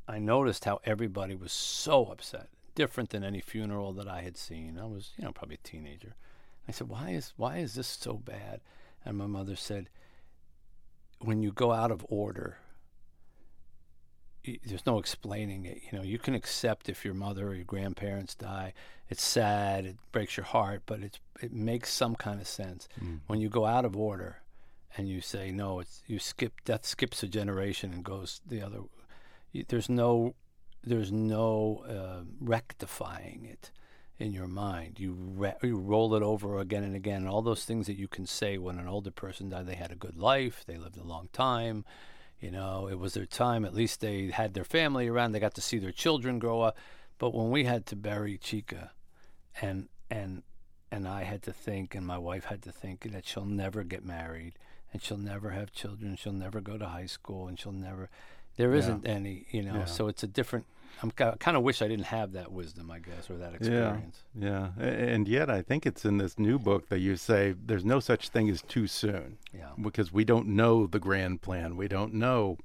I noticed how everybody was so upset, different than any funeral that I had seen. I was, you know, probably a teenager. I said, "Why is why is this so bad?" And my mother said, "When you go out of order, there's no explaining it. You know, you can accept if your mother or your grandparents die. It's sad, it breaks your heart, but it's it makes some kind of sense. Hmm. When you go out of order, and you say no, it's you skip death skips a generation and goes the other. y- There's no there's no uh, rectifying it in your mind. You re- you roll it over again and again. And all those things that you can say when an older person died, they had a good life, they lived a long time. You know, it was their time. At least they had their family around. They got to see their children grow up. But when we had to bury Chica, and and and I had to think, and my wife had to think that she'll never get married, and she'll never have children, she'll never go to high school, and she'll never. There Yeah. isn't any, you know. Yeah. So it's a different. I'm kind of wish I didn't have that wisdom, I guess, or that experience. Yeah, yeah. And yet, I think it's in this new book that you say there's no such thing as too soon Yeah. because we don't know the grand plan. We don't know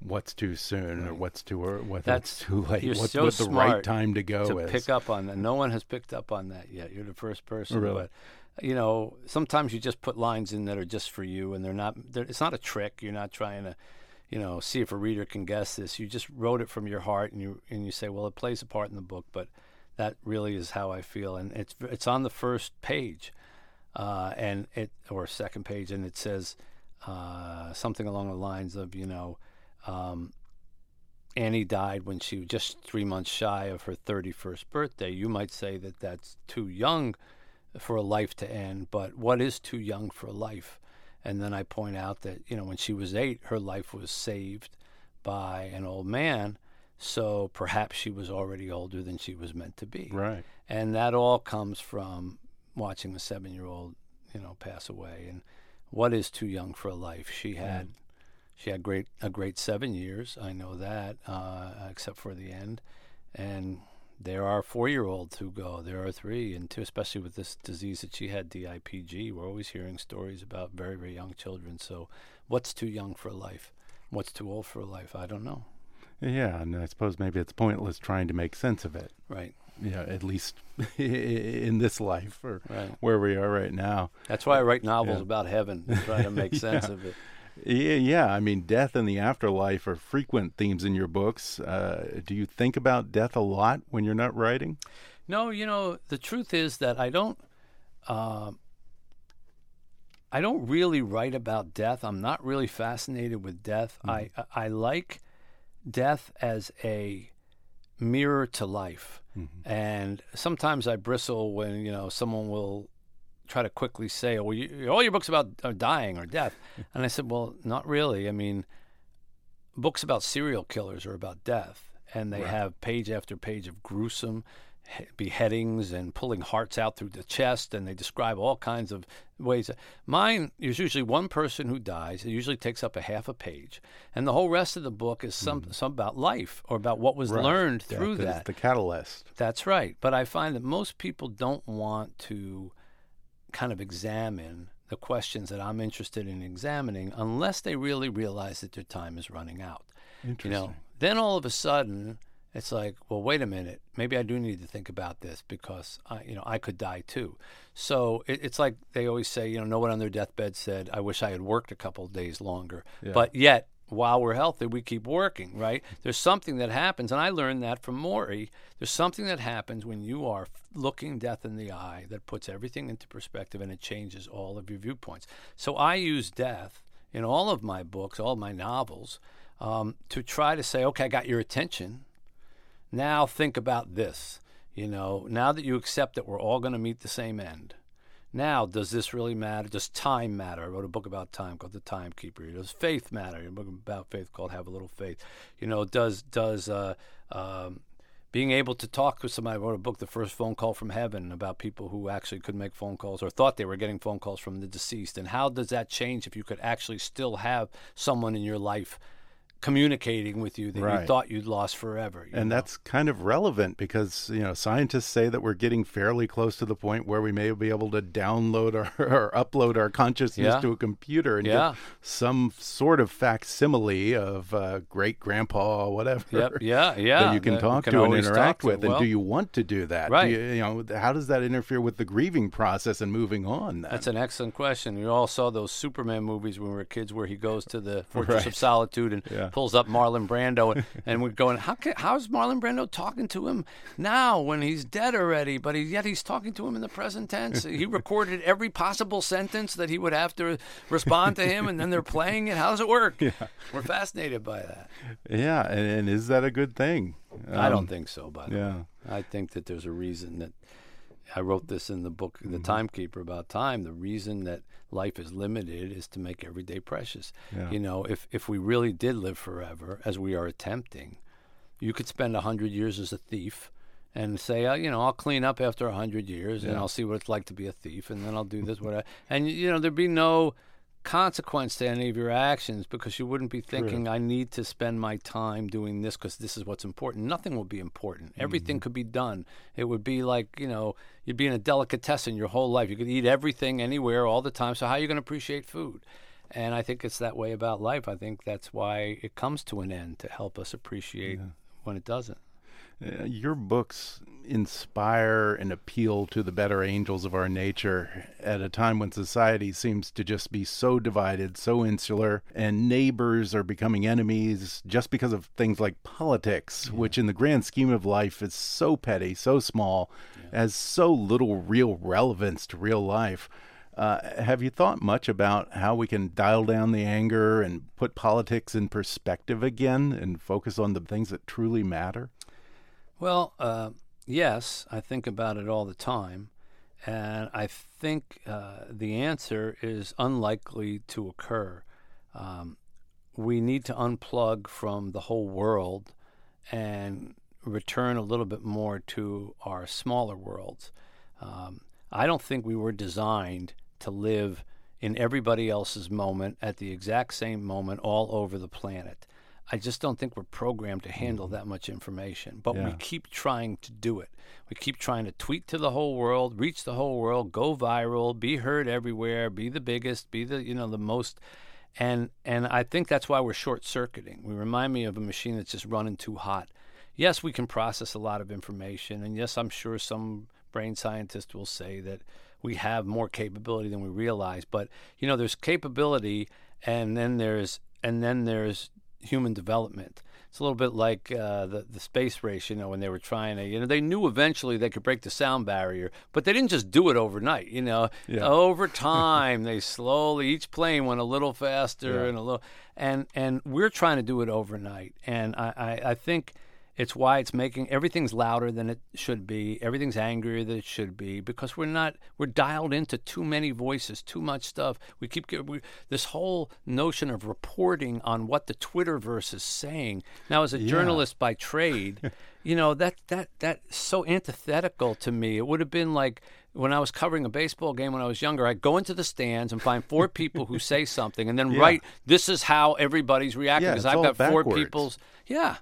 what's too soon or what's too or whether That's- it's too late. you're What's so what the right time to go to is. pick up on that. No one has picked up on that yet. You're the first person. Really? But you know, sometimes you just put lines in that are just for you, and they're not. They're, it's not a trick. You're not trying to, you know, see if a reader can guess this. You just wrote it from your heart, and you and you say, well, it plays a part in the book, but that really is how I feel, and it's it's on the first page, uh, and it or second page, and it says uh, something along the lines of, you know. Um, Annie died when she was just three months shy of her 31st birthday. You might say that that's too young for a life to end, but what is too young for life? And then I point out that, you know, when she was eight, her life was saved by an old man. So perhaps she was already older than she was meant to be. Right. And that all comes from watching the seven year old, you know, pass away. And what is too young for a life? She had she had great a great seven years. I know that, uh, except for the end. And there are four year olds who go. There are three, and two, especially with this disease that she had, DIPG. We're always hearing stories about very very young children. So, what's too young for life? What's too old for life? I don't know. Yeah, and I suppose maybe it's pointless trying to make sense of it. Right, Yeah, at least in this life or right. where we are right now. That's why I write novels Yeah. about heaven, try to make sense Yeah. of it. Yeah, yeah. I mean, death and the afterlife are frequent themes in your books. Uh, do you think about death a lot when you're not writing? No, you know, the truth is that I don't. Um, I don't really write about death. I'm not really fascinated with death. I I like death as a mirror to life, and sometimes I bristle when you know someone will try to quickly say, "Oh, well, you, all your books about are dying or death," and I said, "Well, not really. I mean, books about serial killers are about death, and they have page after page of gruesome beheadings and pulling hearts out through the chest, and they describe all kinds of ways. Mine is usually one person who dies. It usually takes up a half a page, and the whole rest of the book is some mm-hmm. some about life or about what was Right. learned through that. the catalyst. That's right. But I find that most people don't want to kind of examine the questions that I'm interested in examining unless they really realize that their time is running out. Interesting. You know, then all of a sudden it's like, well, wait a minute, maybe I do need to think about this because I, you know, I could die too. So it, it's like they always say, you know, no one on their deathbed said, "I wish I had worked a couple of days longer." Yeah. But yet, while we're healthy, we keep working, right? There's something that happens, and I learned that from Morrie. There's something that happens when you are looking death in the eye that puts everything into perspective and it changes all of your viewpoints. So I use death in all of my books, all my novels, um, to try to say, okay, I got your attention. Now think about this. You know, now that you accept that we're all going to meet the same end, now does this really matter? Does time matter? I wrote a book about time called The Timekeeper. Does faith matter? A book about faith called Have a Little Faith. You know, does does uh, um, being able to talk with somebody? I wrote a book, The First Phone Call from Heaven, about people who actually could make phone calls or thought they were getting phone calls from the deceased. And how does that change if you could actually still have someone in your life communicating with you that you thought you'd lost forever? you And know? that's kind of relevant because you know scientists say that we're getting fairly close to the point where we may be able to download our, or upload our consciousness Yeah. to a computer and Yeah. get some sort of facsimile of uh, great grandpa or whatever. Yep. Yeah. Yeah. that you can that talk can to and interact to. with. and do you want to do that? Do Right. you, you know, how does that interfere with the grieving process and moving on? Then? That's an excellent question. We all saw those Superman movies when we were kids, where he goes to the Fortress Right. of Solitude and Yeah. Pulls up Marlon Brando, and, and we're going, how can, how's Marlon Brando talking to him now when he's dead already? But he, yet he's talking to him in the present tense. he recorded every possible sentence that he would have to respond to him, and then they're playing it. How does it work? We're fascinated by that. yeah, and, and is that a good thing? I Um, don't think so, by the way. Yeah. I think that there's a reason that I wrote this in the book, The Mm-hmm. Timekeeper, about time. The reason that life is limited is to make every day precious. Yeah. You know, if if we really did live forever, as we are attempting, you could spend a hundred years as a thief, and say, uh, you know, I'll clean up after a hundred years, and I'll see what it's like to be a thief, and then I'll do this, what, and you know, there'd be no consequence to any of your actions because you wouldn't be thinking, I need to spend my time doing this because this is what's important. Nothing will be important. Everything mm-hmm. could be done. It would be like, you know, you'd be in a delicatessen your whole life. You could eat everything anywhere all the time. So how are you going to appreciate food? And I think it's that way about life. I think that's why it comes to an end to help us appreciate when it doesn't. Uh, your books inspire and appeal to the better angels of our nature at a time when society seems to just be so divided, so insular, and neighbors are becoming enemies just because of things like politics, which in the grand scheme of life is so petty, so small, has so little real relevance to real life. Uh, have you thought much about how we can dial down the anger and put politics in perspective again and focus on the things that truly matter? Well, uh, yes, I think about it all the time. And I think uh, the answer is unlikely to occur. Um, we need to unplug from the whole world and return a little bit more to our smaller worlds. Um, I don't think we were designed to live in everybody else's moment at the exact same moment all over the planet. I just don't think we're programmed to handle mm-hmm. that much information. But we keep trying to do it. We keep trying to tweet to the whole world, reach the whole world, go viral, be heard everywhere, be the biggest, be the you know the most. And and I think that's why we're short circuiting. We remind me of a machine that's just running too hot. Yes, we can process a lot of information, and yes, I'm sure some brain scientist will say that we have more capability than we realize. But you know, there's capability, and then there's and then there's human development. It's a little bit like uh, the the space race, you know, when they were trying to, you know, they knew eventually they could break the sound barrier, but they didn't just do it overnight. You know, Yeah. over time they slowly each plane went a little faster Yeah. and a little, and and we're trying to do it overnight, and I I, I think. It's why it's making everything's louder than it should be. Everything's angrier than it should be because we're not we're dialed into too many voices, too much stuff. We keep get, we, this whole notion of reporting on what the Twitterverse is saying. Now, as a journalist by trade, you know that that that's so antithetical to me. It would have been like when I was covering a baseball game when I was younger. I'd go into the stands and find four people who say something, and then write, "This is how everybody's reacting." Because it's I've got four people's yeah.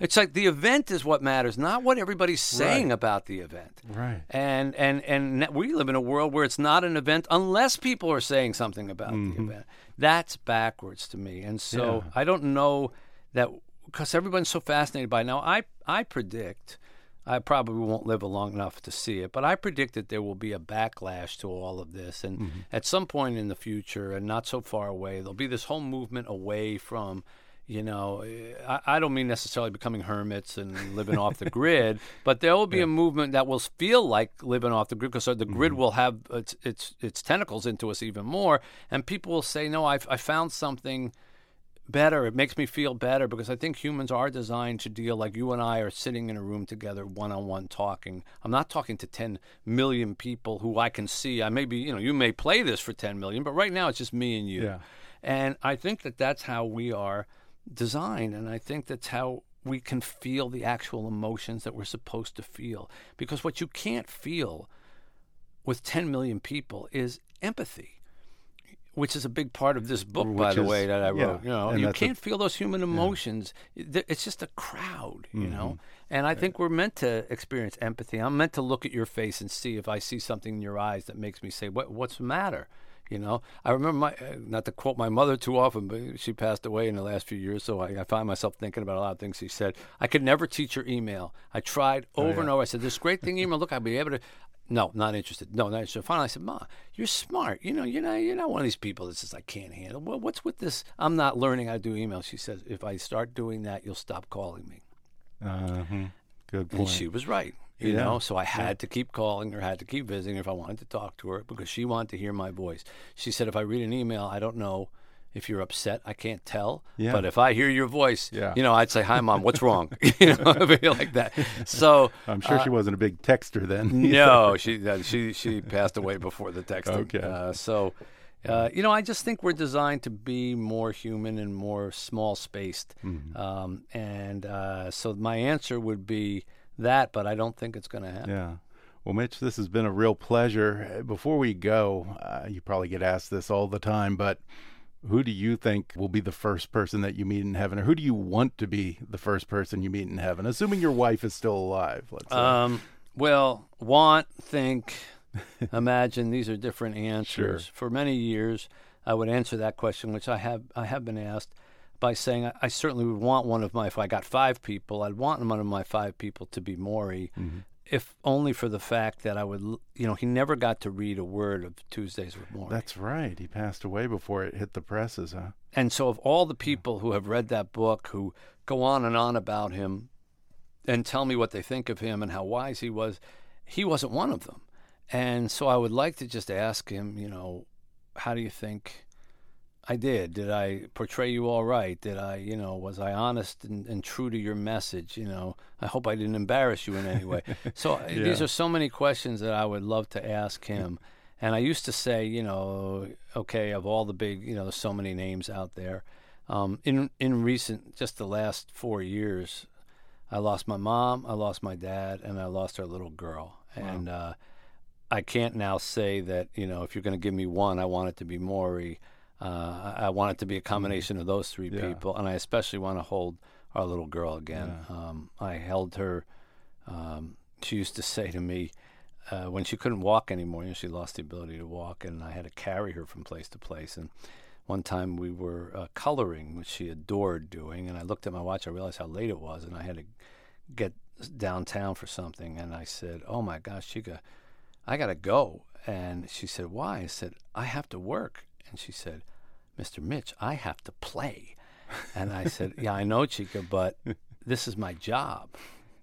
It's like the event is what matters, not what everybody's saying Right. about the event. Right. And and and we live in a world where it's not an event unless people are saying something about the event. That's backwards to me. And so Mm-hmm. Yeah. I don't know that because everyone's so fascinated by it. now. I I predict. I probably won't live long enough to see it, but I predict that there will be a backlash to all of this. And Mm-hmm. at some point in the future, and not so far away, there'll be this whole movement away from you know, eh, I, I don't mean necessarily becoming hermits and living off the grid, but there will be a movement that will feel like living off the grid because uh, the grid mm-hmm. will have its, its its tentacles into us even more, and people will say, "No, I've I found something." better. It makes me feel better because I think humans are designed to deal like you and I are sitting in a room together, one on one, talking. I'm not talking to 10 million people who I can see. I may be, you know, you may play this for 10 million, but right now it's just me and you. Yeah. And I think that that's how we are designed, and I think that's how we can feel the actual emotions that we're supposed to feel. Because what you can't feel with 10 million people is empathy. Which is a big part of this book, by the is- way, that I yeah, wrote. You know, you can't feel those human emotions. Th- It's just a crowd, you know. Mm-hmm. And I think we're meant to experience empathy. I'm meant to look at your face and see if I see something in your eyes that makes me say, "What? What's the matter?" You know. I remember my, not to quote my mother too often, but she passed away in the last few years, so I, I find myself thinking about a lot of things she said. I could never teach her email. I tried Oh, over and over. I said, "This great thing, email. Look, I'll be able to." No, not interested. No, not interested. Finally, I said, "Ma, you're smart. You know, you're not. You're not one of these people that says I can't handle. Well, what's with this? I'm not learning how to do email." She says, "If I start doing that, you'll stop calling me." Uh-huh. Good And she was right. You Yeah. know, so I had to keep calling her, had to keep visiting her if I wanted to talk to her because she wanted to hear my voice. She said, if I read an email, I don't know if you're upset. I can't tell. Yeah. But if I hear your voice, Yeah. you know, I'd say, hi, mom, what's wrong? you know, like that. So I'm sure she wasn't a big texter then. Uh, no, she uh, she she passed away before the texting. Okay. Uh, so, uh, you know, I just think we're designed to be more human and more small spaced. Mm-hmm. Um, and uh, so my answer would be that, but I don't think it's going to happen. Yeah. Well, Mitch, this has been a real pleasure. Before we go, uh, you probably get asked this all the time, but who do you think will be the first person that you meet in heaven, or who do you want to be the first person you meet in heaven, assuming your wife is still alive? Let's say. Um, well, want, think, imagine. These are different answers. Sure. For many years, I would answer that question, which I have I have been asked by saying I, certainly would want one of my. If I got five people, I'd want one of my five people to be Morrie. Mm-hmm. If only for the fact that I would you know, he never got to read a word of Tuesdays with Morrie. That's right. He passed away before it hit the presses, huh? And so, of all the people who have read that book, who go on and on about him and tell me what they think of him and how wise he was, he wasn't one of them. And so, I would like to just ask him, you know, how do you think I did? Did I portray you all right? Did I, you know, was I honest and, and true to your message? You know, I hope I didn't embarrass you in any way. so, uh, these are so many questions that I would love to ask him. And I used to say, you know, okay, of all the big, you know, there's so many names out there. Um, in in recent, just the last four years, I lost my mom, I lost my dad, and I lost our little girl. And uh, I can't now say that, you know, if you're going to give me one, I want it to be Morrie. Uh, I want it to be a combination of those three Yeah. people, and I especially want to hold our little girl again. Um, I held her. Um, she used to say to me uh, when she couldn't walk anymore, you know, she lost the ability to walk, and I had to carry her from place to place. And one time we were uh, coloring, which she adored doing, and I looked at my watch. I realized how late it was, and I had to get downtown for something. And I said, "Oh my gosh, Chica, I gotta go." And she said, "Why?" I said, "I have to work." And she said, "Mr. Mitch, I have to play." And I said, "Yeah, I know, Chica, but this is my job."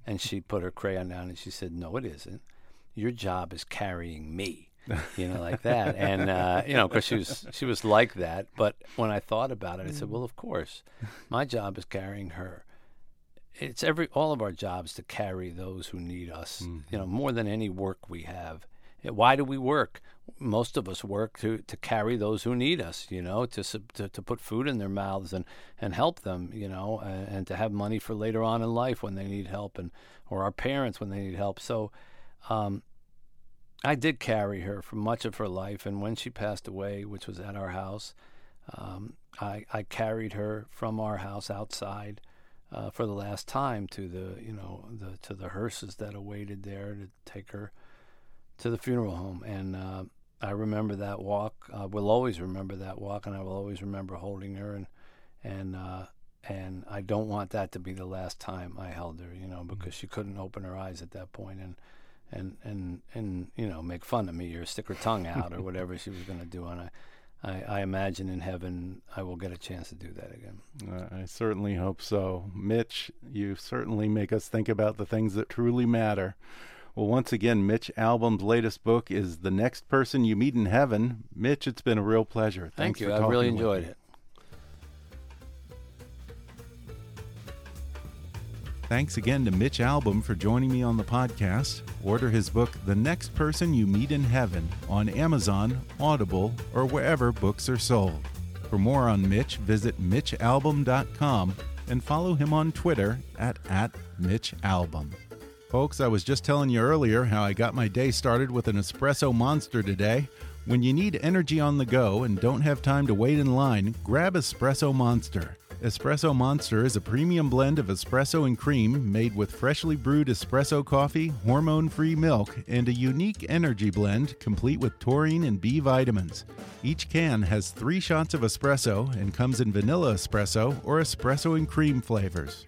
And she put her crayon down and she said, "No, it isn't. Your job is carrying me." You know, like that. And uh, you know, because she was she was like that. But when I thought about it, I said, "Well, of course, my job is carrying her." It's every all of our jobs to carry those who need us. You know, more than any work we have. Why do we work? Most of us work to, to carry those who need us, you know, to, to to put food in their mouths and, and help them, you know, and, and to have money for later on in life when they need help, and or our parents when they need help. So, um, I did carry her for much of her life, and when she passed away, which was at our house, um, I I carried her from our house outside uh, for the last time to the you know the to the hearses that awaited there to take her to the funeral home, and uh, I remember that walk. I will always remember that walk, and I will always remember holding her, and and uh, and I don't want that to be the last time I held her, you know, because she couldn't open her eyes at that point, and and and and you know make fun of me or stick her tongue out or whatever she was going to do, and I. I, I imagine in heaven I will get a chance to do that again. Uh, I certainly hope so. Mitch, you certainly make us think about the things that truly matter. Well, once again, Mitch Albom's latest book is The Next Person You Meet in Heaven. Mitch, it's been a real pleasure. Thank you. I really enjoyed it. Thanks again to Mitch Albom for joining me on the podcast. Order his book, The Next Person You Meet in Heaven, on Amazon, Audible, or wherever books are sold. For more on Mitch, visit MitchAlbom.com and follow him on Twitter at, at MitchAlbom. Folks, I was just telling you earlier how I got my day started with an espresso monster today. When you need energy on the go and don't have time to wait in line, grab Espresso Monster. Espresso Monster is a premium blend of espresso and cream made with freshly brewed espresso coffee, hormone free milk, and a unique energy blend complete with taurine and B vitamins. Each can has three shots of espresso and comes in vanilla espresso or espresso and cream flavors.